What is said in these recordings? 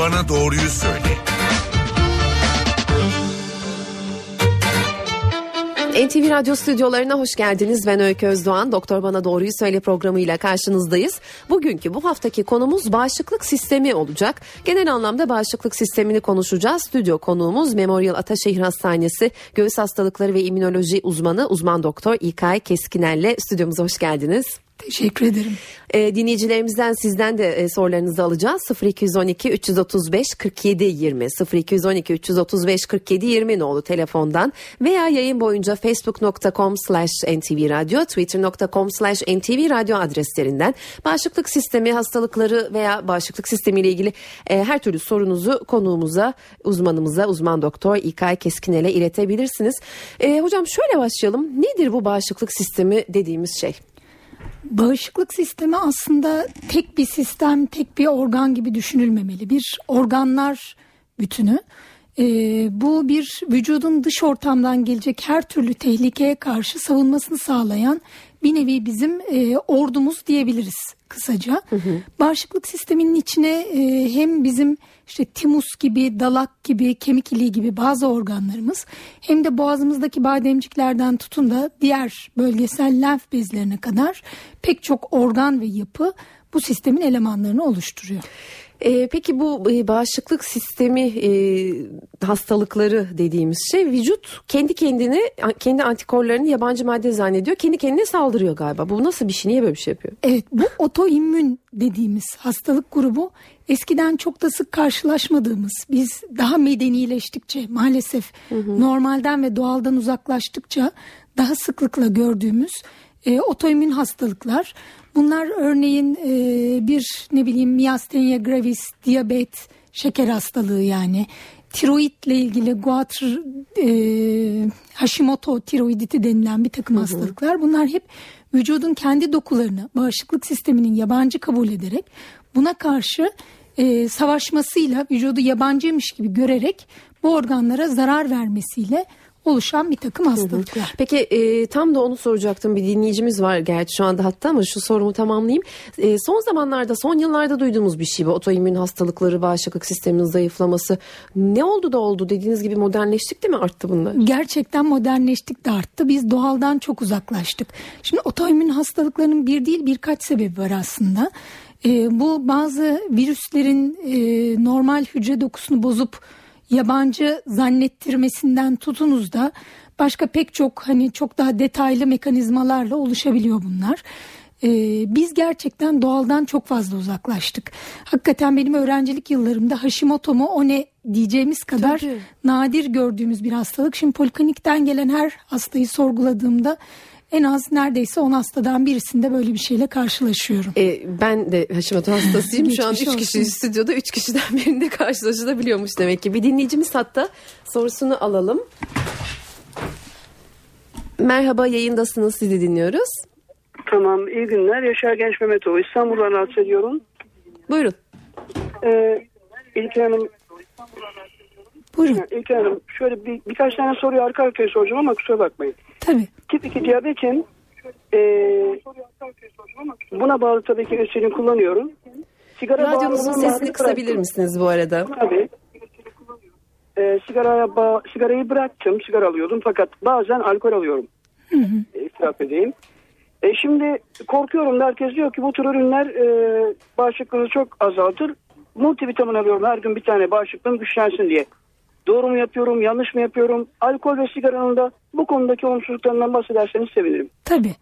Bana Doğruyu Söyle. NTV Radyo stüdyolarına hoş geldiniz. Ben Öykü Özdoğan. Doktor Bana Doğruyu Söyle programıyla karşınızdayız. Bugünkü bu haftaki konumuz bağışıklık sistemi olacak. Genel anlamda bağışıklık sistemini konuşacağız. Stüdyo konuğumuz Memorial Ataşehir Hastanesi Göğüs Hastalıkları ve İmmünoloji uzmanı uzman doktor İlkay Keskiner'le stüdyomuza hoş geldiniz. Teşekkür ederim. E, dinleyicilerimizden sizden de e, sorularınızı alacağız. 0212 335 47 20 0212 335 47 20 nolu telefondan veya yayın boyunca facebook.com slash ntvradio twitter.com slash ntvradio adreslerinden bağışıklık sistemi hastalıkları veya bağışıklık sistemi ile ilgili e, her türlü sorunuzu konuğumuza uzmanımıza uzman doktor İlkay Keskinel'e iletebilirsiniz. E, hocam şöyle başlayalım. Nedir bu bağışıklık sistemi dediğimiz şey? Bağışıklık sistemi aslında tek bir sistem, tek bir organ gibi düşünülmemeli. Bir organlar bütünü. Ee, bu bir vücudun dış ortamdan gelecek her türlü tehlikeye karşı savunmasını sağlayan bir nevi bizim e, ordumuz diyebiliriz kısaca. Hı hı. Bağışıklık sisteminin içine e, hem bizim işte timus gibi, dalak gibi, kemik iliği gibi bazı organlarımız hem de boğazımızdaki bademciklerden tutun da diğer bölgesel lenf bezlerine kadar pek çok organ ve yapı bu sistemin elemanlarını oluşturuyor. E, peki bu e, bağışıklık sistemi e, hastalıkları dediğimiz şey vücut kendi kendini kendi antikorlarını yabancı madde zannediyor. Kendi kendine saldırıyor galiba. Bu nasıl bir şey? Niye böyle bir şey yapıyor? Evet bu otoimmün dediğimiz hastalık grubu eskiden çok da sık karşılaşmadığımız biz daha medenileştikçe maalesef hı hı. normalden ve doğaldan uzaklaştıkça daha sıklıkla gördüğümüz e, otoimmün hastalıklar. Bunlar örneğin e, bir ne bileyim miastenia gravis, diyabet, şeker hastalığı yani tiroidle ilgili Guatr e, Hashimoto tiroiditi denilen bir takım hı hı. hastalıklar. Bunlar hep vücudun kendi dokularını bağışıklık sisteminin yabancı kabul ederek buna karşı e, savaşmasıyla vücudu yabancıymış gibi görerek bu organlara zarar vermesiyle oluşan bir takım hastalıklar. Peki e, tam da onu soracaktım bir dinleyicimiz var gerçi şu anda hatta ama şu sorumu tamamlayayım. E, son zamanlarda son yıllarda duyduğumuz bir şey bu otoimmün hastalıkları bağışıklık sisteminin zayıflaması. Ne oldu da oldu dediğiniz gibi modernleştik değil mi arttı bunlar? Gerçekten modernleştik de arttı. Biz doğaldan çok uzaklaştık. Şimdi otoimmün hastalıklarının bir değil birkaç sebebi var aslında. E, bu bazı virüslerin e, normal hücre dokusunu bozup yabancı zannettirmesinden tutunuz da başka pek çok hani çok daha detaylı mekanizmalarla oluşabiliyor bunlar. Ee, biz gerçekten doğaldan çok fazla uzaklaştık. Hakikaten benim öğrencilik yıllarımda Hashimoto mu o ne diyeceğimiz kadar Tabii. nadir gördüğümüz bir hastalık. Şimdi poliklinikten gelen her hastayı sorguladığımda en az neredeyse 10 hastadan birisinde böyle bir şeyle karşılaşıyorum. E, ben de Hashimoto hastasıyım. Şu an 3 kişi stüdyoda 3 kişiden birinde karşılaşılabiliyormuş demek ki. Bir dinleyicimiz hatta sorusunu alalım. Merhaba yayındasınız sizi dinliyoruz. Tamam iyi günler. Yaşar Genç Mehmetoğlu İstanbul'dan rahatsız ediyorum. Buyurun. Ee, İlker Hanım Buyurun. İlker Hanım şöyle bir, birkaç tane soruyu arka arkaya soracağım ama kusura bakmayın. Tabii. Tip 2 diyabetim e, buna bağlı tabii ki insülin kullanıyorum. Sigara Radyonuzun sesini kısabilir misiniz bu arada? Tabii. E, sigaraya ba- sigarayı bıraktım. Sigara alıyordum fakat bazen alkol alıyorum. Hı hı. E, itiraf edeyim. E, şimdi korkuyorum da herkes diyor ki bu tür ürünler e, bağışıklığını çok azaltır. Multivitamin alıyorum her gün bir tane bağışıklığım güçlensin diye. Doğru mu yapıyorum, yanlış mı yapıyorum? Alkol ve sigaranın da bu konudaki olumsuzluklarından bahsederseniz sevinirim. Tabii.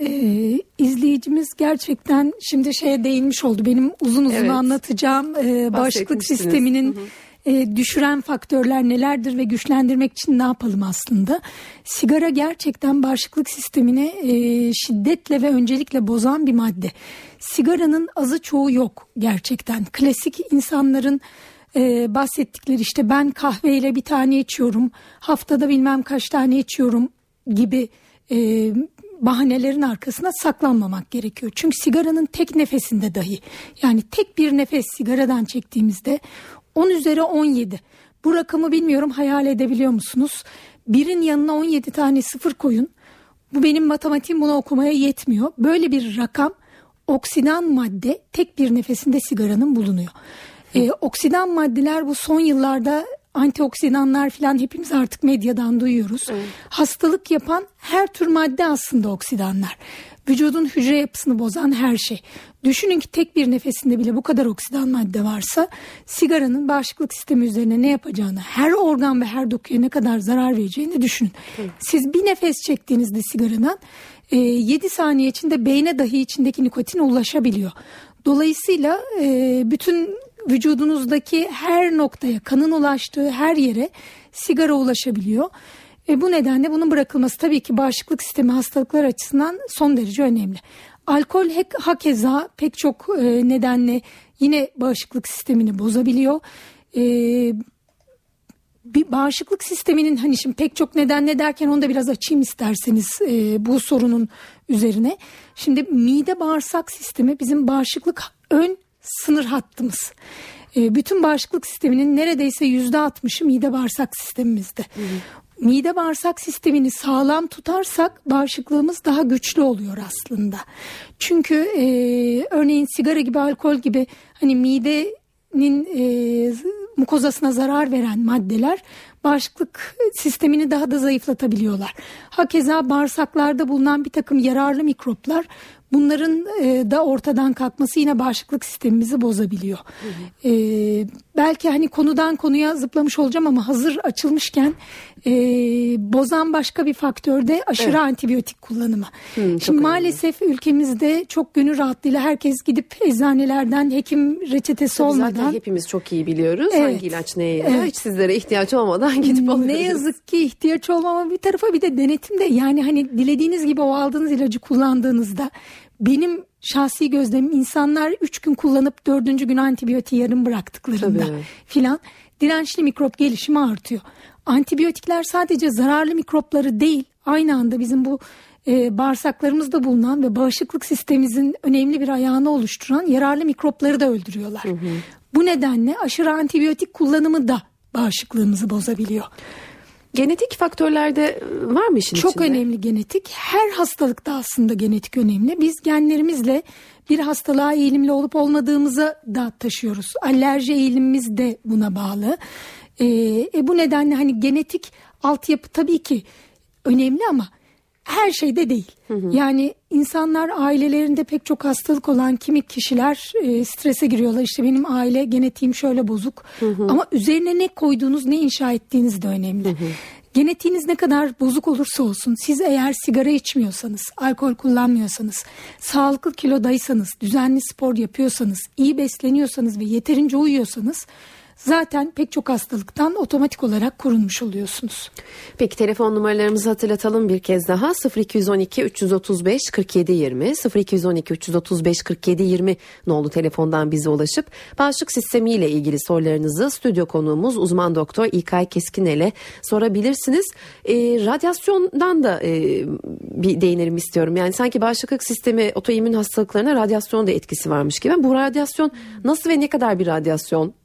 Ee, izleyicimiz gerçekten şimdi şeye değinmiş oldu. Benim uzun uzun evet. anlatacağım e, bağışıklık sisteminin hı hı. E, düşüren faktörler nelerdir ve güçlendirmek için ne yapalım aslında? Sigara gerçekten bağışıklık sistemini e, şiddetle ve öncelikle bozan bir madde. Sigaranın azı çoğu yok gerçekten. Klasik insanların e, bahsettikleri işte ben kahveyle bir tane içiyorum haftada bilmem kaç tane içiyorum gibi e, bahanelerin arkasına saklanmamak gerekiyor. Çünkü sigaranın tek nefesinde dahi yani tek bir nefes sigaradan çektiğimizde 10 üzeri 17 bu rakamı bilmiyorum hayal edebiliyor musunuz? Birin yanına 17 tane sıfır koyun. Bu benim matematiğim bunu okumaya yetmiyor. Böyle bir rakam oksidan madde tek bir nefesinde sigaranın bulunuyor. E, oksidan maddeler bu son yıllarda antioksidanlar falan hepimiz artık medyadan duyuyoruz. Evet. Hastalık yapan her tür madde aslında oksidanlar. Vücudun hücre yapısını bozan her şey. Düşünün ki tek bir nefesinde bile bu kadar oksidan madde varsa sigaranın bağışıklık sistemi üzerine ne yapacağını, her organ ve her dokuya ne kadar zarar vereceğini düşünün. Evet. Siz bir nefes çektiğinizde sigaradan e, 7 saniye içinde beyne dahi içindeki nikotin ulaşabiliyor. Dolayısıyla e, bütün vücudunuzdaki her noktaya, kanın ulaştığı her yere sigara ulaşabiliyor. E, bu nedenle bunun bırakılması tabii ki bağışıklık sistemi hastalıklar açısından son derece önemli. Alkol hakeza pek çok e, nedenle yine bağışıklık sistemini bozabiliyor. E, bir bağışıklık sisteminin hani şimdi pek çok nedenle derken onu da biraz açayım isterseniz e, bu sorunun üzerine. Şimdi mide bağırsak sistemi bizim bağışıklık ön sınır hattımız. E, bütün bağışıklık sisteminin neredeyse yüzde altmışı mide bağırsak sistemimizde. Hı. Mide bağırsak sistemini sağlam tutarsak bağışıklığımız daha güçlü oluyor aslında. Çünkü e, örneğin sigara gibi alkol gibi hani midenin e, mukozasına zarar veren maddeler bağışıklık sistemini daha da zayıflatabiliyorlar. Hakeza bağırsaklarda bulunan bir takım yararlı mikroplar bunların e, da ortadan kalkması yine bağışıklık sistemimizi bozabiliyor. Hı hı. E, belki hani konudan konuya zıplamış olacağım ama hazır açılmışken e, bozan başka bir faktör de aşırı evet. antibiyotik kullanımı. Hı, Şimdi önemli. maalesef ülkemizde çok gönül rahatlığıyla herkes gidip eczanelerden hekim reçetesi Tabii olmadan. Zaten hepimiz çok iyi biliyoruz evet. hangi ilaç neye yarar. Evet. Hiç sizlere ihtiyaç olmadan gidip alıyoruz. Ne yazık ki ihtiyaç olmama bir tarafa bir de denetimde yani hani dilediğiniz gibi o aldığınız ilacı kullandığınızda benim şahsi gözlemim insanlar 3 gün kullanıp 4. gün antibiyotiği yarım bıraktıklarında filan dirençli mikrop gelişimi artıyor. Antibiyotikler sadece zararlı mikropları değil aynı anda bizim bu e, bağırsaklarımızda bulunan ve bağışıklık sistemimizin önemli bir ayağını oluşturan yararlı mikropları da öldürüyorlar. Hı hı. Bu nedenle aşırı antibiyotik kullanımı da bağışıklığımızı bozabiliyor. Genetik faktörlerde e, var mı işin Çok içinde? önemli genetik. Her hastalıkta aslında genetik önemli. Biz genlerimizle bir hastalığa eğilimli olup olmadığımızı da taşıyoruz. Alerji eğilimimiz de buna bağlı. Ee, e, bu nedenle hani genetik altyapı tabii ki önemli ama her şeyde değil. Hı hı. Yani insanlar ailelerinde pek çok hastalık olan kimi kişiler e, strese giriyorlar. İşte benim aile genetiğim şöyle bozuk. Hı hı. Ama üzerine ne koyduğunuz, ne inşa ettiğiniz de önemli. Hı hı. Genetiğiniz ne kadar bozuk olursa olsun siz eğer sigara içmiyorsanız, alkol kullanmıyorsanız, sağlıklı kilodaysanız, düzenli spor yapıyorsanız, iyi besleniyorsanız ve yeterince uyuyorsanız zaten pek çok hastalıktan otomatik olarak korunmuş oluyorsunuz. Peki telefon numaralarımızı hatırlatalım bir kez daha 0212 335 47 20 0212 335 47 20 nolu telefondan bize ulaşıp bağışıklık sistemi ile ilgili sorularınızı stüdyo konuğumuz uzman doktor İlkay Keskinel'e sorabilirsiniz. E, radyasyondan da e, bir değinelim istiyorum. Yani sanki bağışıklık sistemi otoimmün hastalıklarına radyasyon da etkisi varmış gibi. Bu radyasyon nasıl ve ne kadar bir radyasyon?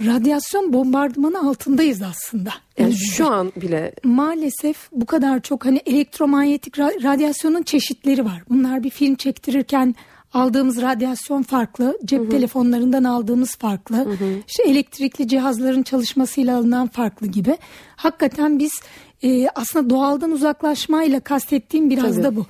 Radyasyon bombardımanı altındayız aslında. Yani şu an bile maalesef bu kadar çok hani elektromanyetik radyasyonun çeşitleri var. Bunlar bir film çektirirken aldığımız radyasyon farklı, cep hı hı. telefonlarından aldığımız farklı, hı hı. işte elektrikli cihazların çalışmasıyla alınan farklı gibi. Hakikaten biz e, aslında doğaldan uzaklaşmayla kastettiğim biraz Tabii. da bu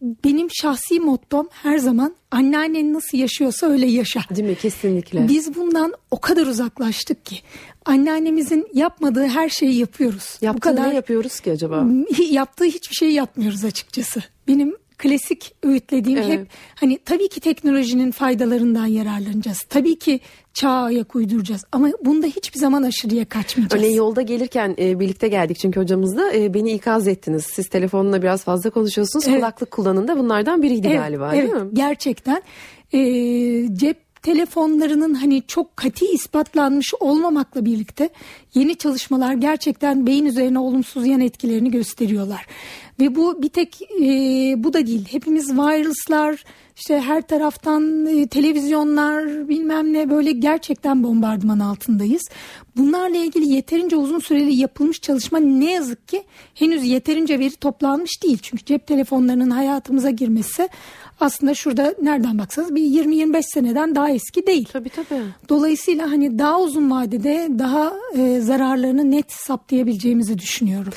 benim şahsi mottom her zaman anneannen nasıl yaşıyorsa öyle yaşa. Değil mi? Kesinlikle. Biz bundan o kadar uzaklaştık ki anneannemizin yapmadığı her şeyi yapıyoruz. Yaptığı Bu kadar ne yapıyoruz ki acaba? Yaptığı hiçbir şeyi yapmıyoruz açıkçası. Benim klasik öğütlediğim evet. hep hani tabii ki teknolojinin faydalarından yararlanacağız. Tabii ki çağa ayak uyduracağız ama bunda hiçbir zaman aşırıya kaçmayacağız. Örneğin yolda gelirken e, birlikte geldik çünkü hocamızla e, beni ikaz ettiniz. Siz telefonla biraz fazla konuşuyorsunuz. Evet. Kulaklık kullanın da bunlardan biriydi evet, galiba evet, değil mi? Gerçekten e, cep telefonlarının hani çok kati ispatlanmış olmamakla birlikte yeni çalışmalar gerçekten beyin üzerine olumsuz yan etkilerini gösteriyorlar. Ve bu bir tek e, bu da değil. Hepimiz viruslar, işte her taraftan e, televizyonlar bilmem ne böyle gerçekten bombardıman altındayız. Bunlarla ilgili yeterince uzun süreli yapılmış çalışma ne yazık ki henüz yeterince veri toplanmış değil. Çünkü cep telefonlarının hayatımıza girmesi aslında şurada nereden baksanız bir 20-25 seneden daha eski değil. Tabii tabii. Dolayısıyla hani daha uzun vadede daha e, zararlarını net saptayabileceğimizi düşünüyorum.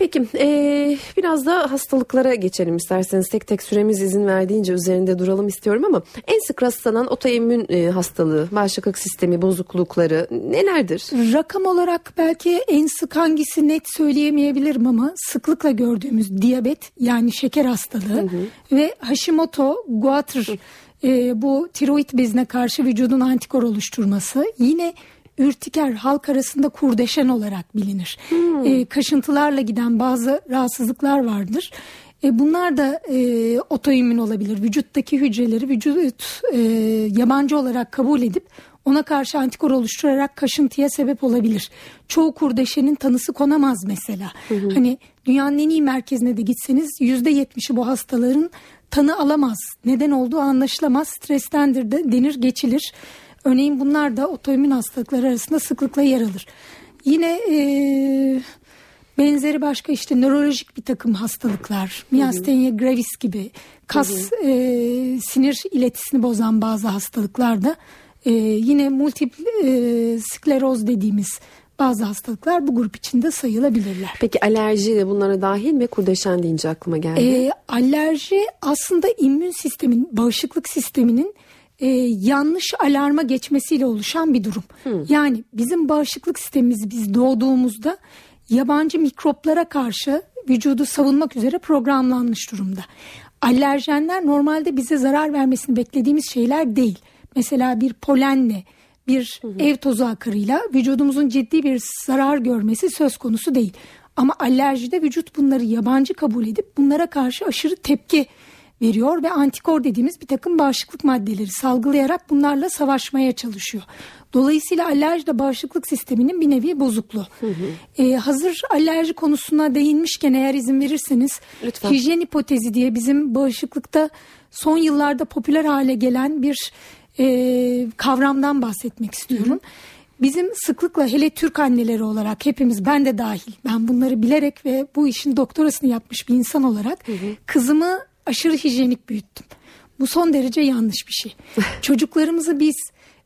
Peki e, biraz da hastalıklara geçelim isterseniz tek tek süremiz izin verdiğince üzerinde duralım istiyorum ama en sık rastlanan otoimmün e, hastalığı, bağışıklık sistemi bozuklukları nelerdir? Rakam olarak belki en sık hangisi net söyleyemeyebilirim ama sıklıkla gördüğümüz diyabet yani şeker hastalığı hı hı. ve Hashimoto Goiter e, bu tiroid bezine karşı vücudun antikor oluşturması yine ürtiker halk arasında kurdeşen olarak bilinir. Hmm. E, kaşıntılarla giden bazı rahatsızlıklar vardır. E, bunlar da e, otoimmün olabilir. Vücuttaki hücreleri vücut e, yabancı olarak kabul edip ona karşı antikor oluşturarak kaşıntıya sebep olabilir. Çoğu kurdeşenin tanısı konamaz mesela. Hı hı. Hani dünyanın en iyi merkezine de gitseniz yüzde yetmişi bu hastaların tanı alamaz. Neden olduğu anlaşılamaz. Strestendir de denir geçilir. Örneğin bunlar da otoimmün hastalıklar arasında sıklıkla yer alır. Yine e, benzeri başka işte nörolojik bir takım hastalıklar, miastenia gravis gibi kas E, sinir iletisini bozan bazı hastalıklarda e, yine multiple e, skleroz dediğimiz bazı hastalıklar bu grup içinde sayılabilirler. Peki alerji de bunlara dahil mi? Kurdeşen deyince aklıma geldi. E, alerji aslında immün sistemin, bağışıklık sisteminin e, yanlış alarma geçmesiyle oluşan bir durum. Hmm. Yani bizim bağışıklık sistemimiz biz doğduğumuzda yabancı mikroplara karşı vücudu savunmak üzere programlanmış durumda. Alerjenler normalde bize zarar vermesini beklediğimiz şeyler değil. Mesela bir polenle, bir hı ev tozu akırıyla vücudumuzun ciddi bir zarar görmesi söz konusu değil. Ama alerjide vücut bunları yabancı kabul edip bunlara karşı aşırı tepki veriyor ve antikor dediğimiz bir takım bağışıklık maddeleri salgılayarak bunlarla savaşmaya çalışıyor. Dolayısıyla alerji de bağışıklık sisteminin bir nevi bozukluğu. Hı hı. Ee, hazır alerji konusuna değinmişken eğer izin verirseniz Lütfen. hijyen hipotezi diye bizim bağışıklıkta son yıllarda popüler hale gelen bir e, kavramdan bahsetmek istiyorum. Hı hı. Bizim sıklıkla hele Türk anneleri olarak hepimiz ben de dahil ben bunları bilerek ve bu işin doktorasını yapmış bir insan olarak hı hı. kızımı aşırı hijyenik büyüttüm. Bu son derece yanlış bir şey. Çocuklarımızı biz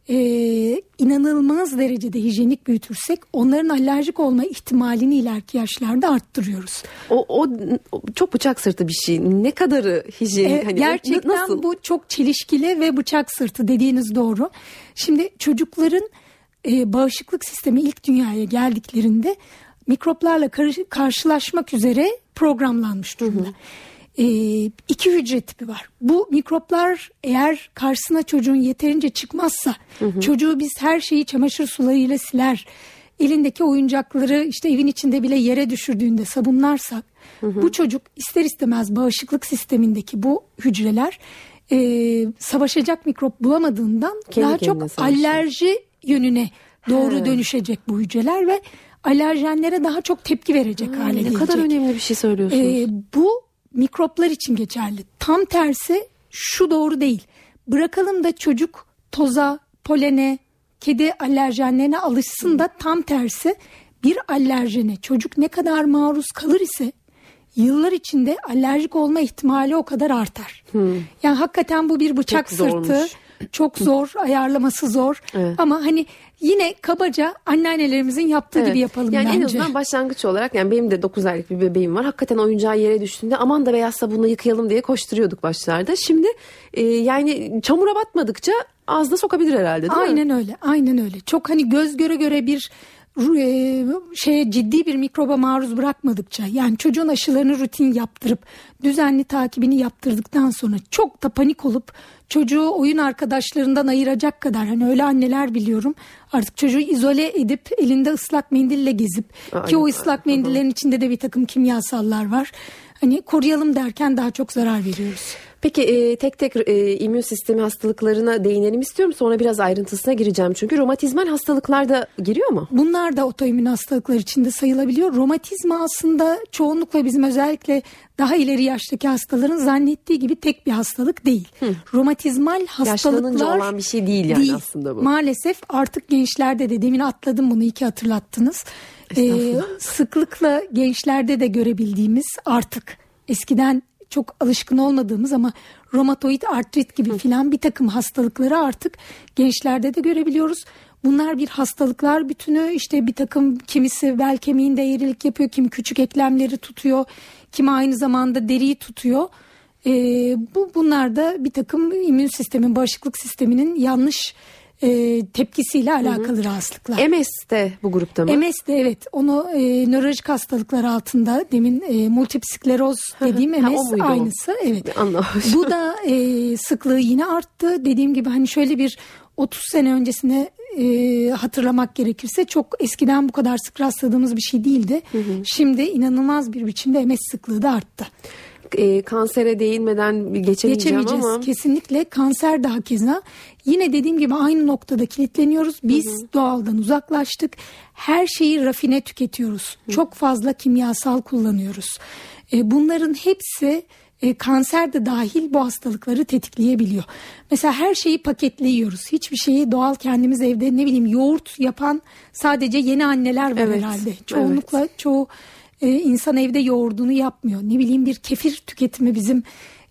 e, inanılmaz derecede hijyenik büyütürsek onların alerjik olma ihtimalini ileriki yaşlarda arttırıyoruz. O, o, o çok bıçak sırtı bir şey. Ne kadarı hijyenik? E, hani gerçekten nasıl? bu çok çelişkili ve bıçak sırtı dediğiniz doğru. Şimdi çocukların e, bağışıklık sistemi ilk dünyaya geldiklerinde mikroplarla karşılaşmak üzere programlanmış durumda. Hı hı e, iki hücre tipi var. Bu mikroplar eğer karşısına çocuğun yeterince çıkmazsa hı hı. çocuğu biz her şeyi çamaşır sularıyla siler. Elindeki oyuncakları işte evin içinde bile yere düşürdüğünde sabunlarsak hı hı. bu çocuk ister istemez bağışıklık sistemindeki bu hücreler e, savaşacak mikrop bulamadığından Kendi daha çok savaşıyor. alerji yönüne doğru He. dönüşecek bu hücreler ve alerjenlere daha çok tepki verecek ha, hale ne gelecek. Ne kadar önemli bir şey söylüyorsunuz. Ee, bu mikroplar için geçerli. Tam tersi şu doğru değil. Bırakalım da çocuk toza, polene, kedi alerjenlerine alışsın da tam tersi bir alerjene çocuk ne kadar maruz kalır ise yıllar içinde alerjik olma ihtimali o kadar artar. Hmm. Yani hakikaten bu bir bıçak Çok sırtı. Zormuş. Çok zor, ayarlaması zor. Evet. Ama hani yine kabaca anneannelerimizin yaptığı evet. gibi yapalım yani bence. en azından başlangıç olarak yani benim de 9 aylık bir bebeğim var. Hakikaten oyuncağı yere düştüğünde aman da beyaz sabunla yıkayalım diye koşturuyorduk başlarda. Şimdi e, yani çamura batmadıkça ağzına sokabilir herhalde değil aynen mi? Öyle. Aynen öyle. Çok hani göz göre göre bir e, şeye ciddi bir mikroba maruz bırakmadıkça yani çocuğun aşılarını rutin yaptırıp düzenli takibini yaptırdıktan sonra çok da panik olup çocuğu oyun arkadaşlarından ayıracak kadar hani öyle anneler biliyorum artık çocuğu izole edip elinde ıslak mendille gezip Aynen. ki o ıslak mendillerin içinde de bir takım kimyasallar var. Hani koruyalım derken daha çok zarar veriyoruz. Peki e, tek tek e, immün sistemi hastalıklarına değinelim istiyorum. Sonra biraz ayrıntısına gireceğim. Çünkü romatizmal hastalıklar da giriyor mu? Bunlar da otoimmün hastalıklar içinde sayılabiliyor. Romatizma aslında çoğunlukla bizim özellikle daha ileri yaştaki hastaların zannettiği gibi tek bir hastalık değil. Hı. Romatizmal hastalıklar olan bir şey değil yani değil. aslında bu. Maalesef artık gençlerde de demin atladım bunu iki hatırlattınız. Ee, sıklıkla gençlerde de görebildiğimiz artık eskiden çok alışkın olmadığımız ama romatoid artrit gibi filan bir takım hastalıkları artık gençlerde de görebiliyoruz. Bunlar bir hastalıklar bütünü işte bir takım kimisi bel kemiğinde eğrilik yapıyor, kimi küçük eklemleri tutuyor, kimi aynı zamanda deriyi tutuyor. Ee, bu bunlar da bir takım immün sistemin, bağışıklık sisteminin yanlış e, tepkisiyle alakalı hı hı. rahatsızlıklar. MS de bu grupta mı? MS de evet. Onu e, nörolojik hastalıklar altında demin e, multiple dediğim MS ha, aynısı. O? Evet. Anladım. bu da e, sıklığı yine arttı. Dediğim gibi hani şöyle bir 30 sene öncesine e, hatırlamak gerekirse çok eskiden bu kadar sık rastladığımız bir şey değildi. Hı hı. Şimdi inanılmaz bir biçimde MS sıklığı da arttı e, kansere değinmeden geçemeyeceğim Geçemeyeceğiz. ama. Kesinlikle kanser daha keza. Yine dediğim gibi aynı noktada kilitleniyoruz. Biz hı hı. doğaldan uzaklaştık. Her şeyi rafine tüketiyoruz. Hı. Çok fazla kimyasal kullanıyoruz. E, bunların hepsi e, kanser de dahil bu hastalıkları tetikleyebiliyor. Mesela her şeyi paketliyoruz. Hiçbir şeyi doğal kendimiz evde ne bileyim yoğurt yapan sadece yeni anneler var evet. herhalde. Çoğunlukla evet. çoğu e, insan evde yoğurdunu yapmıyor. Ne bileyim bir kefir tüketimi bizim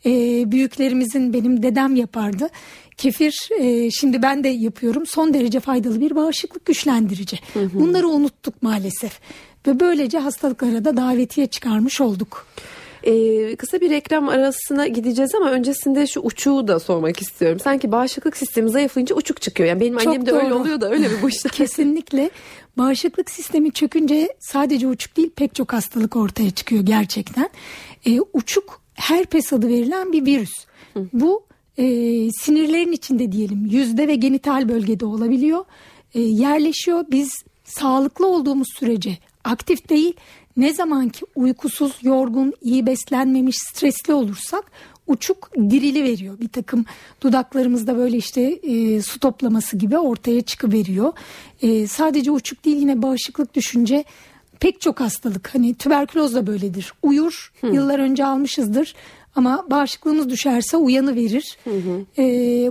e, büyüklerimizin benim dedem yapardı. Kefir e, şimdi ben de yapıyorum son derece faydalı bir bağışıklık güçlendirici. Hı hı. Bunları unuttuk maalesef ve böylece hastalıklara da davetiye çıkarmış olduk. Ee, kısa bir reklam arasına gideceğiz ama öncesinde şu uçuğu da sormak istiyorum. Sanki bağışıklık sistemi zayıflayınca uçuk çıkıyor. Yani benim Çok annem de doğru. öyle oluyor da öyle mi bu işler? Kesinlikle. Bağışıklık sistemi çökünce sadece uçuk değil pek çok hastalık ortaya çıkıyor gerçekten. Ee, uçuk herpes adı verilen bir virüs. Hı. Bu e, sinirlerin içinde diyelim yüzde ve genital bölgede olabiliyor. E, yerleşiyor. Biz sağlıklı olduğumuz sürece aktif değil ne zaman ki uykusuz, yorgun, iyi beslenmemiş, stresli olursak uçuk dirili veriyor. Bir takım dudaklarımızda böyle işte e, su toplaması gibi ortaya çıkıveriyor. E, sadece uçuk değil yine bağışıklık düşünce pek çok hastalık hani tüberküloz da böyledir. Uyur hmm. yıllar önce almışızdır ama bağışıklığımız düşerse uyanı verir. Hı hı. E,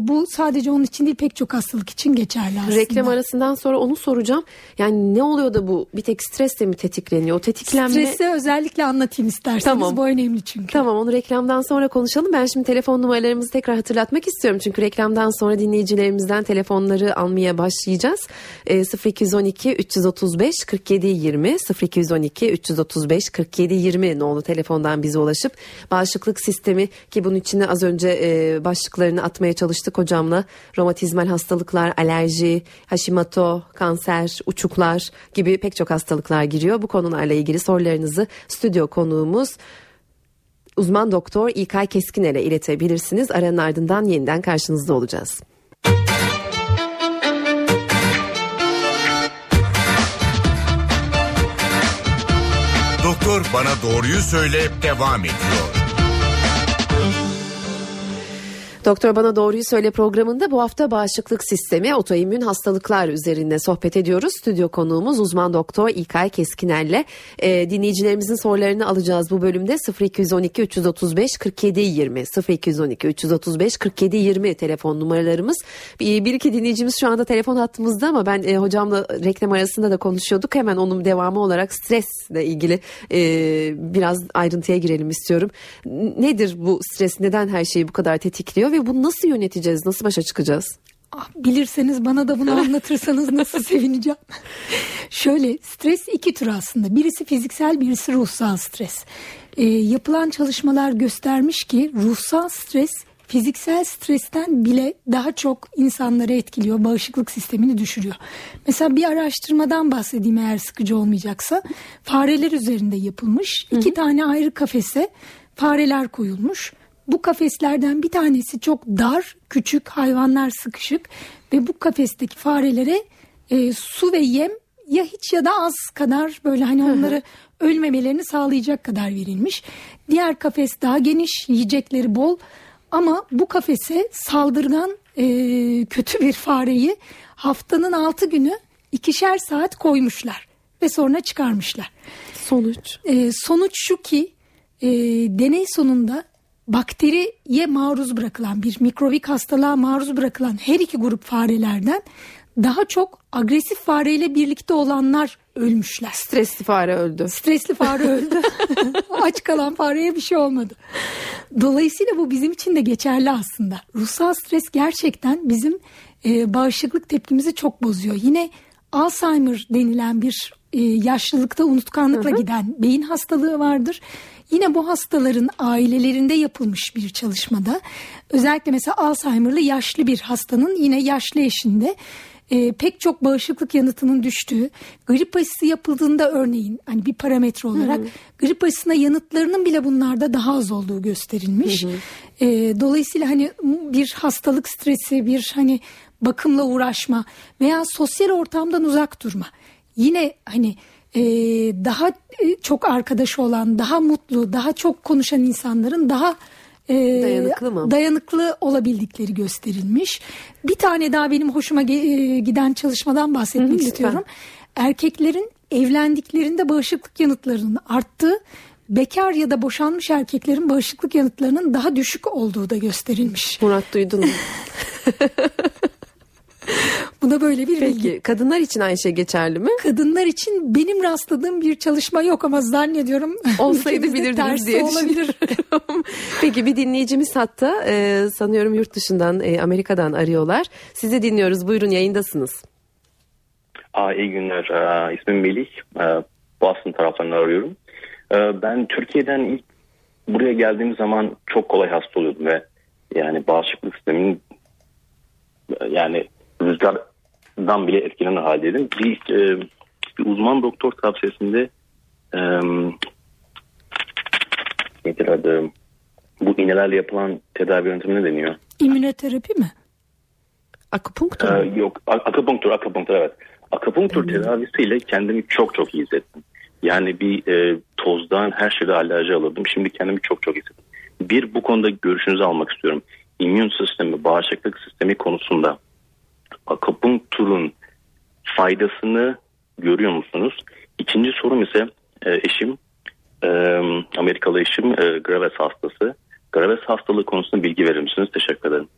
bu sadece onun için değil pek çok hastalık için geçerli aslında. Reklam arasından sonra onu soracağım. Yani ne oluyor da bu bir tek stresle mi tetikleniyor? O tetiklenme... Stresi özellikle anlatayım isterseniz tamam. bu önemli çünkü. Tamam onu reklamdan sonra konuşalım. Ben şimdi telefon numaralarımızı tekrar hatırlatmak istiyorum. Çünkü reklamdan sonra dinleyicilerimizden telefonları almaya başlayacağız. E, 0212 335 47 20 0212 335 47 20 nolu telefondan bize ulaşıp bağışıklık sistemi sistemi ki bunun içine az önce e, başlıklarını atmaya çalıştık hocamla. Romatizmal hastalıklar, alerji, Hashimoto, kanser, uçuklar gibi pek çok hastalıklar giriyor. Bu konularla ilgili sorularınızı stüdyo konuğumuz uzman doktor İlkay Keskiner'e iletebilirsiniz. Aranın ardından yeniden karşınızda olacağız. Doktor bana doğruyu söyle devam ediyor. Doktor Bana Doğruyu Söyle programında bu hafta bağışıklık sistemi, otoimmün hastalıklar üzerinde sohbet ediyoruz. Stüdyo konuğumuz uzman doktor İlkay Keskiner'le e, dinleyicilerimizin sorularını alacağız bu bölümde 0212 335 47 20 0212 335 47 20 telefon numaralarımız. Bir, bir iki dinleyicimiz şu anda telefon hattımızda ama ben e, hocamla reklam arasında da konuşuyorduk. Hemen onun devamı olarak stresle ilgili e, biraz ayrıntıya girelim istiyorum. Nedir bu stres? Neden her şeyi bu kadar tetikliyor? Ve bunu nasıl yöneteceğiz? Nasıl başa çıkacağız? Ah, bilirseniz bana da bunu anlatırsanız nasıl sevineceğim. Şöyle stres iki tür aslında. Birisi fiziksel birisi ruhsal stres. Ee, yapılan çalışmalar göstermiş ki ruhsal stres fiziksel stresten bile daha çok insanları etkiliyor. Bağışıklık sistemini düşürüyor. Mesela bir araştırmadan bahsedeyim eğer sıkıcı olmayacaksa. Fareler üzerinde yapılmış. Hı hı. iki tane ayrı kafese fareler koyulmuş. Bu kafeslerden bir tanesi çok dar, küçük, hayvanlar sıkışık ve bu kafesteki farelere e, su ve yem ya hiç ya da az kadar böyle hani onları ölmemelerini sağlayacak kadar verilmiş. Diğer kafes daha geniş, yiyecekleri bol. Ama bu kafese saldırgan e, kötü bir fareyi haftanın altı günü ikişer saat koymuşlar ve sonra çıkarmışlar. Sonuç? E, sonuç şu ki e, deney sonunda bakteriye maruz bırakılan bir mikrobik hastalığa maruz bırakılan her iki grup farelerden daha çok agresif fareyle birlikte olanlar ölmüşler. Stresli fare öldü. Stresli fare öldü. Aç kalan fareye bir şey olmadı. Dolayısıyla bu bizim için de geçerli aslında. Ruhsal stres gerçekten bizim e, bağışıklık tepkimizi çok bozuyor. Yine Alzheimer denilen bir e, yaşlılıkta unutkanlıkla hı hı. giden beyin hastalığı vardır. Yine bu hastaların ailelerinde yapılmış bir çalışmada özellikle mesela Alzheimer'lı yaşlı bir hastanın yine yaşlı eşinde e, pek çok bağışıklık yanıtının düştüğü grip aşısı yapıldığında örneğin hani bir parametre olarak hı hı. grip aşısına yanıtlarının bile bunlarda daha az olduğu gösterilmiş. Hı hı. E, dolayısıyla hani bir hastalık stresi bir hani bakımla uğraşma veya sosyal ortamdan uzak durma. Yine hani e, daha e, çok arkadaşı olan, daha mutlu, daha çok konuşan insanların daha e, dayanıklı mı? Dayanıklı olabildikleri gösterilmiş. Bir tane daha benim hoşuma e, giden çalışmadan bahsetmek Hı, istiyorum. Erkeklerin evlendiklerinde bağışıklık yanıtlarının arttığı bekar ya da boşanmış erkeklerin bağışıklık yanıtlarının daha düşük olduğu da gösterilmiş. Murat duydun mu? Buna böyle bir Peki, bilgi. kadınlar için aynı şey geçerli mi? Kadınlar için benim rastladığım bir çalışma yok ama zannediyorum olsaydı bilirdiniz diye olabilir. Peki bir dinleyicimiz hatta e, sanıyorum yurt dışından e, Amerika'dan arıyorlar. Sizi dinliyoruz. Buyurun yayındasınız. Aa, iyi günler. Aa, ismim Melih. Aa, Boston taraflarından arıyorum. Aa, ben Türkiye'den ilk buraya geldiğim zaman çok kolay hasta oluyordum ve yani bağışıklık sistemin yani rüzgardan bile etkilenen haldeydim. Bir, e, bir uzman doktor tavsiyesinde e, nedir adı? Bu iğnelerle yapılan tedavi yöntemi ne deniyor? İmmünoterapi mi? Akupunktur ee, Yok akupunktur, akupunktur evet. Akupunktur hmm. tedavisiyle kendimi çok çok iyi hissettim. Yani bir e, tozdan her şeyde alerji alırdım. Şimdi kendimi çok çok hissettim. Bir bu konuda görüşünüzü almak istiyorum. İmmün sistemi, bağışıklık sistemi konusunda akupunkturun faydasını görüyor musunuz? İkinci sorum ise e, eşim e, Amerikalı eşim e, Graves hastası. Graves hastalığı konusunda bilgi verir misiniz? Teşekkür ederim.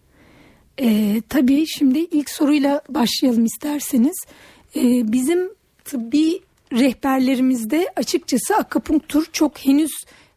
E, tabii şimdi ilk soruyla başlayalım isterseniz. E, bizim tıbbi rehberlerimizde açıkçası akupunktur çok henüz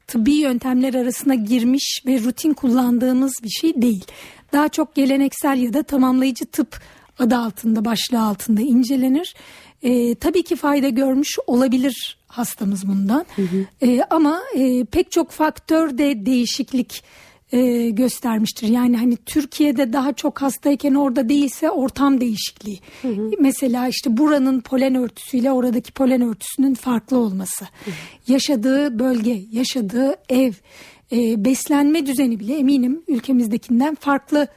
tıbbi yöntemler arasına girmiş ve rutin kullandığımız bir şey değil. Daha çok geleneksel ya da tamamlayıcı tıp adı altında başlığı altında incelenir. E, tabii ki fayda görmüş olabilir hastamız bundan hı hı. E, ama e, pek çok faktör de değişiklik e, göstermiştir. Yani hani Türkiye'de daha çok hastayken orada değilse ortam değişikliği. Hı hı. Mesela işte buranın polen örtüsüyle oradaki polen örtüsünün farklı olması. Hı hı. Yaşadığı bölge, yaşadığı ev, e, beslenme düzeni bile eminim ülkemizdekinden farklı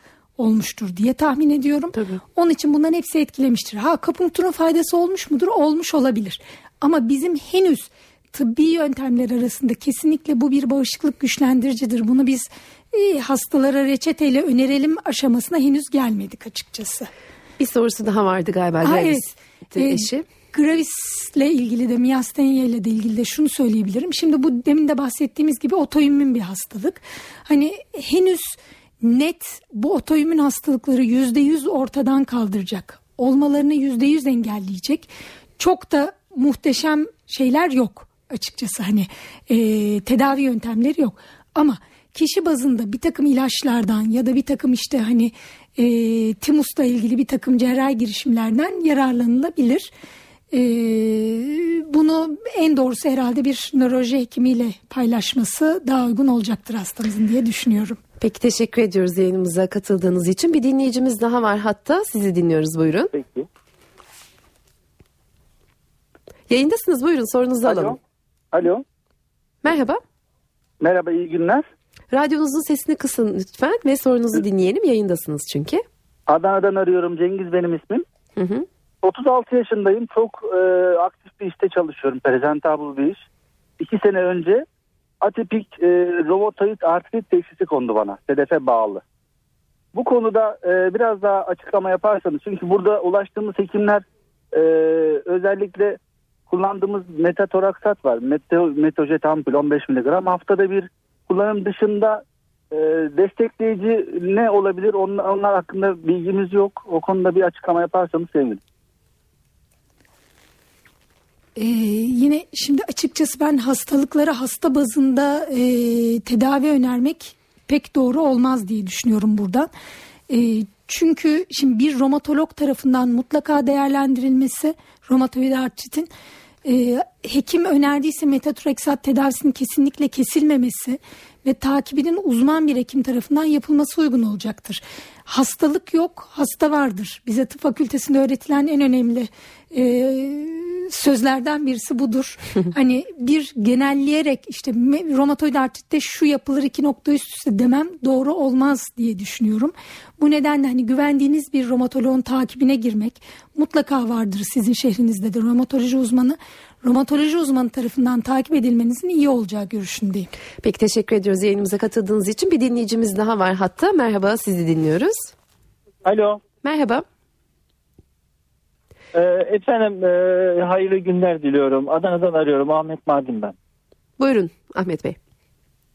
olmuştur diye tahmin ediyorum. Tabii. Onun için bunların hepsi etkilemiştir. Ha akupunkturun faydası olmuş mudur? Olmuş olabilir. Ama bizim henüz tıbbi yöntemler arasında kesinlikle bu bir bağışıklık güçlendiricidir. Bunu biz e, hastalara reçeteyle önerelim aşamasına henüz gelmedik açıkçası. Bir sorusu daha vardı galiba. Ha, evet. E, eşi. Gravis ile ilgili de miyastenia ile de ilgili de şunu söyleyebilirim. Şimdi bu demin de bahsettiğimiz gibi otoimmün bir hastalık. Hani henüz net bu otoimmün hastalıkları yüzde yüz ortadan kaldıracak. Olmalarını yüzde yüz engelleyecek. Çok da muhteşem şeyler yok açıkçası hani e, tedavi yöntemleri yok. Ama kişi bazında bir takım ilaçlardan ya da bir takım işte hani e, timusla ilgili bir takım cerrahi girişimlerden yararlanılabilir. E, bunu en doğrusu herhalde bir nöroloji hekimiyle paylaşması daha uygun olacaktır hastamızın diye düşünüyorum. Peki teşekkür ediyoruz yayınımıza katıldığınız için. Bir dinleyicimiz daha var hatta. Sizi dinliyoruz buyurun. Peki. Yayındasınız buyurun sorunuzu Alo. alalım. Alo. Merhaba. Merhaba iyi günler. Radyonuzun sesini kısın lütfen ve sorunuzu dinleyelim. Yayındasınız çünkü. Adana'dan arıyorum. Cengiz benim ismim. Hı hı. 36 yaşındayım. Çok e, aktif bir işte çalışıyorum. Presentable bir iş. İki sene önce atipik e, romatoid artrit teşhisi kondu bana. Sedefe bağlı. Bu konuda e, biraz daha açıklama yaparsanız çünkü burada ulaştığımız hekimler e, özellikle kullandığımız metatoraksat var. Meto, metojet ampul 15 mg haftada bir kullanım dışında e, destekleyici ne olabilir onlar, onlar hakkında bilgimiz yok. O konuda bir açıklama yaparsanız sevinirim. Ee, yine şimdi açıkçası ben hastalıkları hasta bazında e, tedavi önermek pek doğru olmaz diye düşünüyorum buradan. E, çünkü şimdi bir romatolog tarafından mutlaka değerlendirilmesi romatoid artritin e, hekim önerdiyse metotreksat tedavisinin kesinlikle kesilmemesi ve takibinin uzman bir hekim tarafından yapılması uygun olacaktır. Hastalık yok, hasta vardır. Bize tıp fakültesinde öğretilen en önemli e, sözlerden birisi budur. hani bir genelleyerek işte romatoid artritte şu yapılır iki nokta üst üste demem doğru olmaz diye düşünüyorum. Bu nedenle hani güvendiğiniz bir romatoloğun takibine girmek mutlaka vardır sizin şehrinizde de romatoloji uzmanı romatoloji uzmanı tarafından takip edilmenizin iyi olacağı görüşündeyim. Peki teşekkür ediyoruz yayınımıza katıldığınız için. Bir dinleyicimiz daha var hatta. Merhaba sizi dinliyoruz. Alo. Merhaba. Ee, efendim e, hayırlı günler diliyorum. Adana'dan arıyorum. Ahmet Mardin ben. Buyurun Ahmet Bey.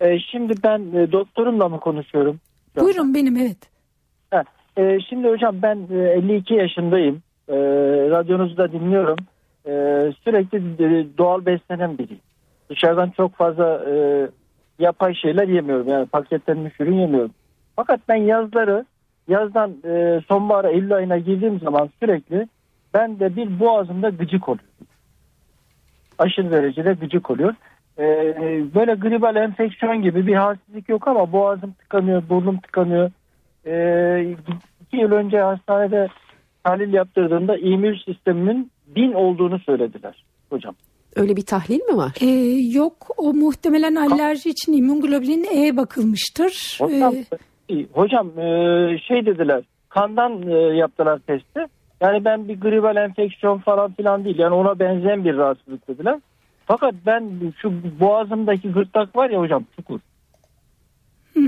Ee, şimdi ben e, doktorumla mı konuşuyorum? Buyurun benim evet. Ha, e, şimdi hocam ben e, 52 yaşındayım. E, radyonuzu da dinliyorum. E, sürekli e, doğal beslenen biriyim. Dışarıdan çok fazla e, yapay şeyler yemiyorum. Yani paketlenmiş ürün yemiyorum. Fakat ben yazları yazdan e, sonbahara Eylül ayına girdiğim zaman sürekli ben de bir boğazımda gıcık oluyor. Aşırı derecede gıcık oluyor. Ee, böyle gribal enfeksiyon gibi bir halsizlik yok ama boğazım tıkanıyor, burnum tıkanıyor. Ee, iki yıl önce hastanede tahlil yaptırdığımda immün sistemimin bin olduğunu söylediler hocam. Öyle bir tahlil mi var? Ee, yok o muhtemelen alerji için immünoglobulin E bakılmıştır. Hocam, ee, hocam e, şey dediler kandan e, yaptılar testi. Yani ben bir gribal enfeksiyon falan filan değil. Yani ona benzeyen bir rahatsızlık dediler. Fakat ben şu boğazımdaki gırtlak var ya hocam çukur.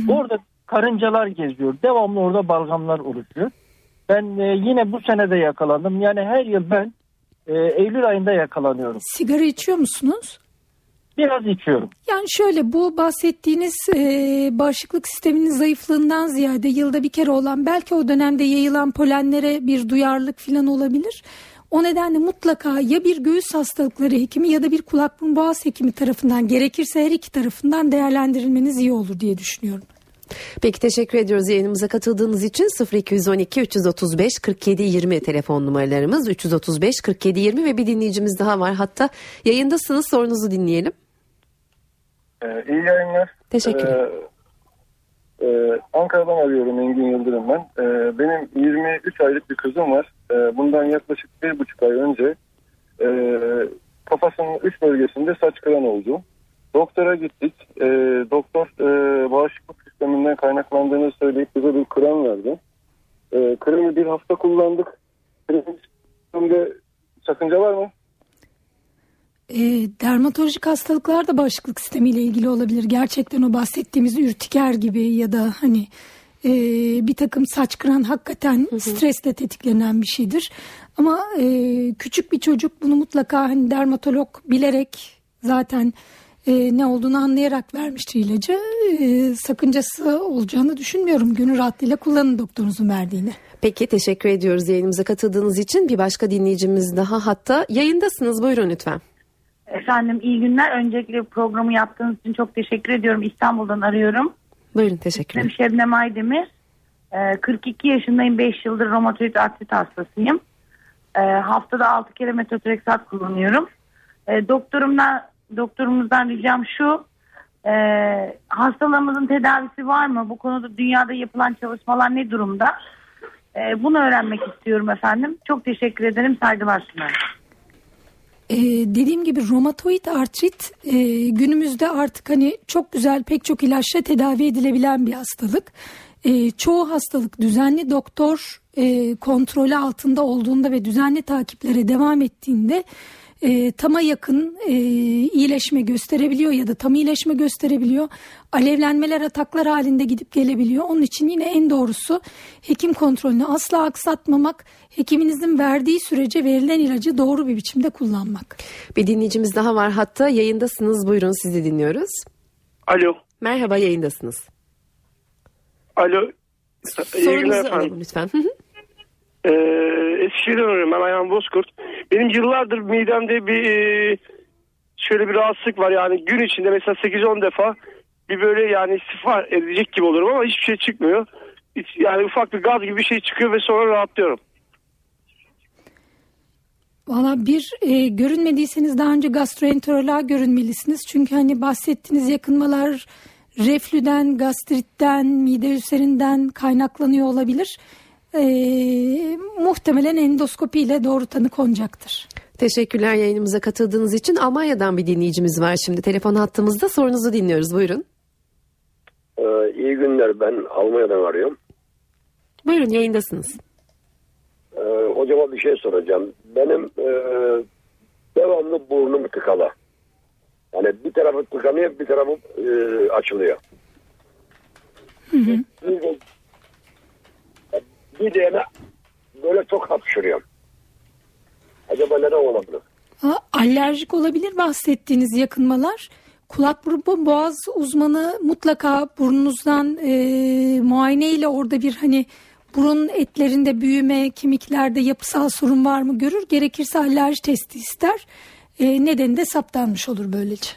Orada karıncalar geziyor. Devamlı orada balgamlar oluşuyor. Ben e, yine bu senede yakalandım. Yani her yıl ben e, Eylül ayında yakalanıyorum. Sigara içiyor musunuz? Biraz içiyorum. Yani şöyle bu bahsettiğiniz e, bağışıklık sisteminin zayıflığından ziyade yılda bir kere olan belki o dönemde yayılan polenlere bir duyarlılık falan olabilir. O nedenle mutlaka ya bir göğüs hastalıkları hekimi ya da bir kulak burun boğaz hekimi tarafından gerekirse her iki tarafından değerlendirilmeniz iyi olur diye düşünüyorum. Peki teşekkür ediyoruz yayınımıza katıldığınız için 0212 335 47 20 telefon numaralarımız 335 47 20 ve bir dinleyicimiz daha var hatta yayındasınız sorunuzu dinleyelim. Ee, iyi yayınlar. Teşekkürler. Ee, e, Ankara'dan arıyorum Engin Yıldırım ben. Ee, benim 23 aylık bir kızım var. Ee, bundan yaklaşık bir buçuk ay önce e, kafasının üç bölgesinde saç kıran oldu. Doktora gittik. E, doktor e, bağışıklık sisteminden kaynaklandığını söyleyip bize bir krem verdi. E, kremi bir hafta kullandık. Kremin sakınca var mı? E, dermatolojik hastalıklar da bağışıklık sistemiyle ilgili olabilir. Gerçekten o bahsettiğimiz ürtiker gibi ya da hani e, bir takım saç kıran hakikaten hı hı. stresle tetiklenen bir şeydir. Ama e, küçük bir çocuk bunu mutlaka hani dermatolog bilerek zaten e, ne olduğunu anlayarak vermiştir ilacı. E, sakıncası olacağını düşünmüyorum. Gönül rahatlığıyla kullanın doktorunuzun verdiğini. Peki teşekkür ediyoruz yayınımıza katıldığınız için. Bir başka dinleyicimiz daha hatta yayındasınız. Buyurun lütfen. Efendim iyi günler. Öncelikle programı yaptığınız için çok teşekkür ediyorum. İstanbul'dan arıyorum. Buyurun teşekkür ederim. Şebnem Aydemir. 42 yaşındayım. 5 yıldır romatoid artrit hastasıyım. Ee, haftada 6 kere metotrexat kullanıyorum. Ee, doktorumdan doktorumuzdan ricam şu. E, hastalığımızın tedavisi var mı? Bu konuda dünyada yapılan çalışmalar ne durumda? E, bunu öğrenmek istiyorum efendim. Çok teşekkür ederim. Saygılar sunarım. Ee, dediğim gibi romatoid artrit e, günümüzde artık hani çok güzel pek çok ilaçla tedavi edilebilen bir hastalık. E, çoğu hastalık düzenli doktor e, kontrolü altında olduğunda ve düzenli takiplere devam ettiğinde e, tama yakın e, iyileşme gösterebiliyor ya da tam iyileşme gösterebiliyor. Alevlenmeler ataklar halinde gidip gelebiliyor. Onun için yine en doğrusu hekim kontrolünü asla aksatmamak, hekiminizin verdiği sürece verilen ilacı doğru bir biçimde kullanmak. Bir dinleyicimiz daha var hatta yayındasınız buyurun sizi dinliyoruz. Alo. Merhaba yayındasınız. Alo. Sorunuzu alalım lütfen. Ee, Eskişehir'den arıyorum ben Ayhan Bozkurt. Benim yıllardır midemde bir e, şöyle bir rahatsızlık var yani gün içinde mesela 8-10 defa bir böyle yani istifa edecek gibi olurum ama hiçbir şey çıkmıyor. Yani ufak bir gaz gibi bir şey çıkıyor ve sonra rahatlıyorum. Valla bir e, görünmediyseniz daha önce gastroenteroloğa görünmelisiniz. Çünkü hani bahsettiğiniz yakınmalar reflüden, gastritten, mide ülserinden kaynaklanıyor olabilir. E, muhtemelen endoskopi ile doğru tanı konacaktır. Teşekkürler yayınımıza katıldığınız için. Almanya'dan bir dinleyicimiz var şimdi. Telefon hattımızda sorunuzu dinliyoruz. Buyurun. Ee, iyi günler. Ben Almanya'dan arıyorum. Buyurun yayındasınız. Ee, hocama bir şey soracağım. Benim e, devamlı burnum tıkalı. Yani bir tarafı tıkanıyor bir tarafı e, açılıyor. Hı hı. Bir yana böyle çok hapşırıyorum. Acaba neden olabilir? Ha, alerjik olabilir bahsettiğiniz yakınmalar. Kulak burun boğaz uzmanı mutlaka burnunuzdan e, muayene ile orada bir hani burun etlerinde büyüme, kemiklerde yapısal sorun var mı görür. Gerekirse alerji testi ister. E, nedeni de saptanmış olur böylece.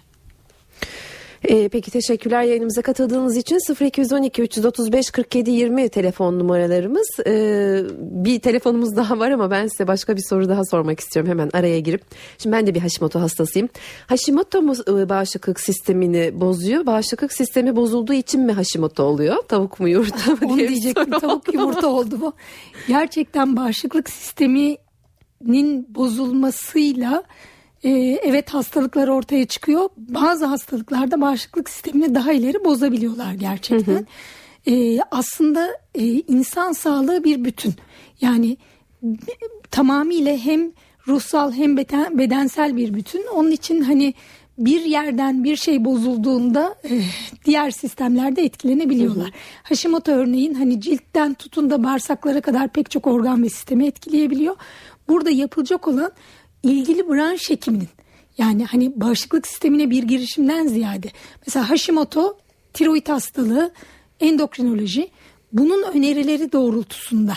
Ee, peki teşekkürler yayınımıza katıldığınız için 0212 335 47 20 telefon numaralarımız. Ee, bir telefonumuz daha var ama ben size başka bir soru daha sormak istiyorum hemen araya girip. Şimdi ben de bir Hashimoto hastasıyım. Hashimoto mu e, bağışıklık sistemini bozuyor? Bağışıklık sistemi bozulduğu için mi Hashimoto oluyor? Tavuk mu yumurta mı Onu diye bir diyecektim tavuk yumurta oldu bu. Gerçekten bağışıklık sisteminin bozulmasıyla e, evet hastalıklar ortaya çıkıyor. Bazı hastalıklarda bağışıklık sistemini daha ileri bozabiliyorlar gerçekten. E, aslında e, insan sağlığı bir bütün. Yani tamamıyla hem ruhsal hem bedensel bir bütün. Onun için hani bir yerden bir şey bozulduğunda e, diğer sistemlerde etkilenebiliyorlar. Hashimoto örneğin hani ciltten tutun da bağırsaklara kadar pek çok organ ve sistemi etkileyebiliyor. Burada yapılacak olan ilgili branş hekiminin yani hani bağışıklık sistemine bir girişimden ziyade mesela Hashimoto tiroid hastalığı endokrinoloji bunun önerileri doğrultusunda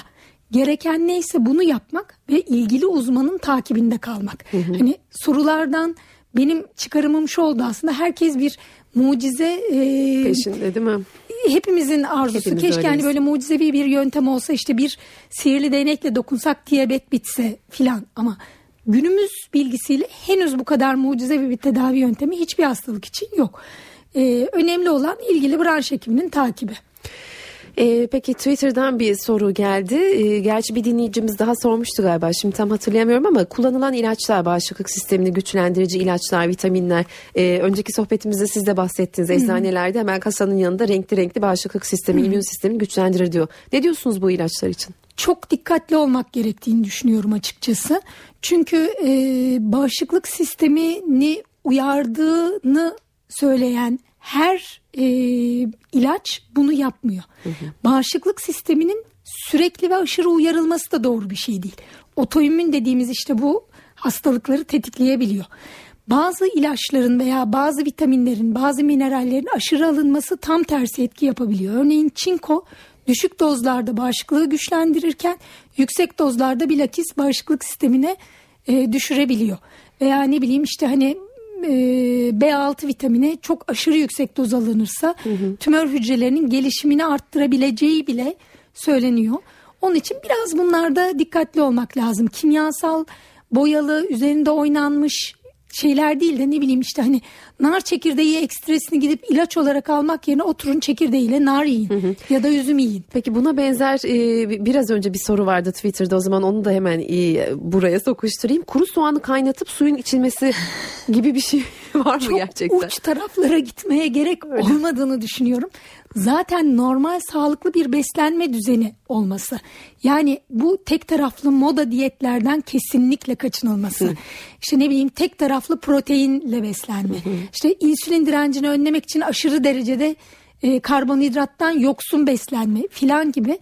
gereken neyse bunu yapmak ve ilgili uzmanın takibinde kalmak. Hani sorulardan benim çıkarımım şu oldu aslında herkes bir mucize e, Peşinde değil mi? hepimizin arzusu Hepimiz keşke hani öyleyiz. böyle mucizevi bir yöntem olsa işte bir sihirli değnekle dokunsak diyabet bitse filan ama günümüz bilgisiyle henüz bu kadar mucizevi bir tedavi yöntemi hiçbir hastalık için yok. Ee, önemli olan ilgili branş hekiminin takibi. Ee, peki Twitter'dan bir soru geldi. Ee, gerçi bir dinleyicimiz daha sormuştu galiba. Şimdi tam hatırlayamıyorum ama kullanılan ilaçlar, bağışıklık sistemini güçlendirici ilaçlar, vitaminler. Ee, önceki sohbetimizde siz de bahsettiniz. Eczanelerde hemen kasanın yanında renkli renkli bağışıklık sistemi, immün sistemini güçlendirir diyor. Ne diyorsunuz bu ilaçlar için? Çok dikkatli olmak gerektiğini düşünüyorum açıkçası. Çünkü e, bağışıklık sistemini uyardığını söyleyen her e, ilaç bunu yapmıyor. Bağışıklık sisteminin sürekli ve aşırı uyarılması da doğru bir şey değil. Otoimmün dediğimiz işte bu hastalıkları tetikleyebiliyor. Bazı ilaçların veya bazı vitaminlerin, bazı minerallerin aşırı alınması tam tersi etki yapabiliyor. Örneğin çinko düşük dozlarda bağışıklığı güçlendirirken yüksek dozlarda bilakis bağışıklık sistemine e, düşürebiliyor. Veya ne bileyim işte hani e, B6 vitamini çok aşırı yüksek doz alınırsa tümör hücrelerinin gelişimini arttırabileceği bile söyleniyor. Onun için biraz bunlarda dikkatli olmak lazım. Kimyasal, boyalı, üzerinde oynanmış şeyler değil de ne bileyim işte hani nar çekirdeği ekstresini gidip ilaç olarak almak yerine oturun çekirdeğiyle nar yiyin ya da üzüm yiyin. Peki buna benzer e, biraz önce bir soru vardı Twitter'da o zaman onu da hemen e, buraya sokuşturayım. Kuru soğanı kaynatıp suyun içilmesi gibi bir şey var mı çok gerçekten? uç taraflara gitmeye gerek olmadığını düşünüyorum. Zaten normal sağlıklı bir beslenme düzeni olması. Yani bu tek taraflı moda diyetlerden kesinlikle kaçınılması. İşte ne bileyim tek taraflı proteinle beslenme. İşte insülin direncini önlemek için aşırı derecede e, karbonhidrattan yoksun beslenme filan gibi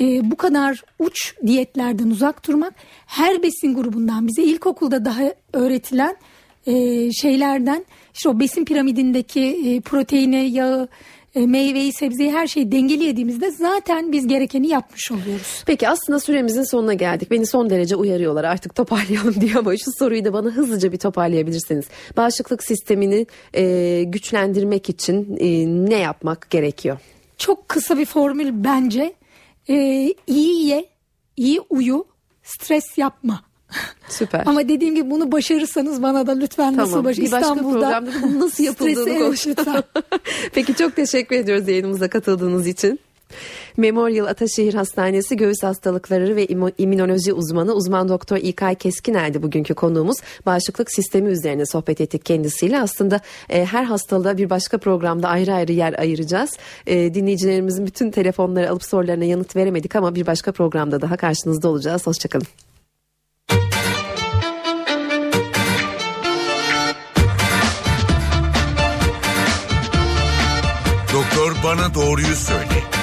e, bu kadar uç diyetlerden uzak durmak her besin grubundan bize ilkokulda daha öğretilen e, şeylerden işte o besin piramidindeki e, proteini, yağı, e, meyveyi, sebzeyi her şeyi dengeli yediğimizde zaten biz gerekeni yapmış oluyoruz. Peki aslında süremizin sonuna geldik. Beni son derece uyarıyorlar artık toparlayalım diye ama şu soruyu da bana hızlıca bir toparlayabilirsiniz. Bağışıklık sistemini e, güçlendirmek için e, ne yapmak gerekiyor? Çok kısa bir formül bence. E, iyi ye, iyi uyu, stres yapma. Süper. Ama dediğim gibi bunu başarırsanız bana da lütfen tamam. nasıl baş bir başka İstanbul'da programda nasıl yapıldığını konuşalım. Peki çok teşekkür ediyoruz yayınımıza katıldığınız için. Memorial Ataşehir Hastanesi Göğüs Hastalıkları ve İmmünoloji uzmanı uzman doktor İlkay Keskiner'di bugünkü konuğumuz. Bağışıklık sistemi üzerine sohbet ettik kendisiyle. Aslında e, her hastalığa bir başka programda ayrı ayrı yer ayıracağız. E, dinleyicilerimizin bütün telefonları alıp sorularına yanıt veremedik ama bir başka programda daha karşınızda olacağız. Hoşçakalın. Bana doğruyu söyle.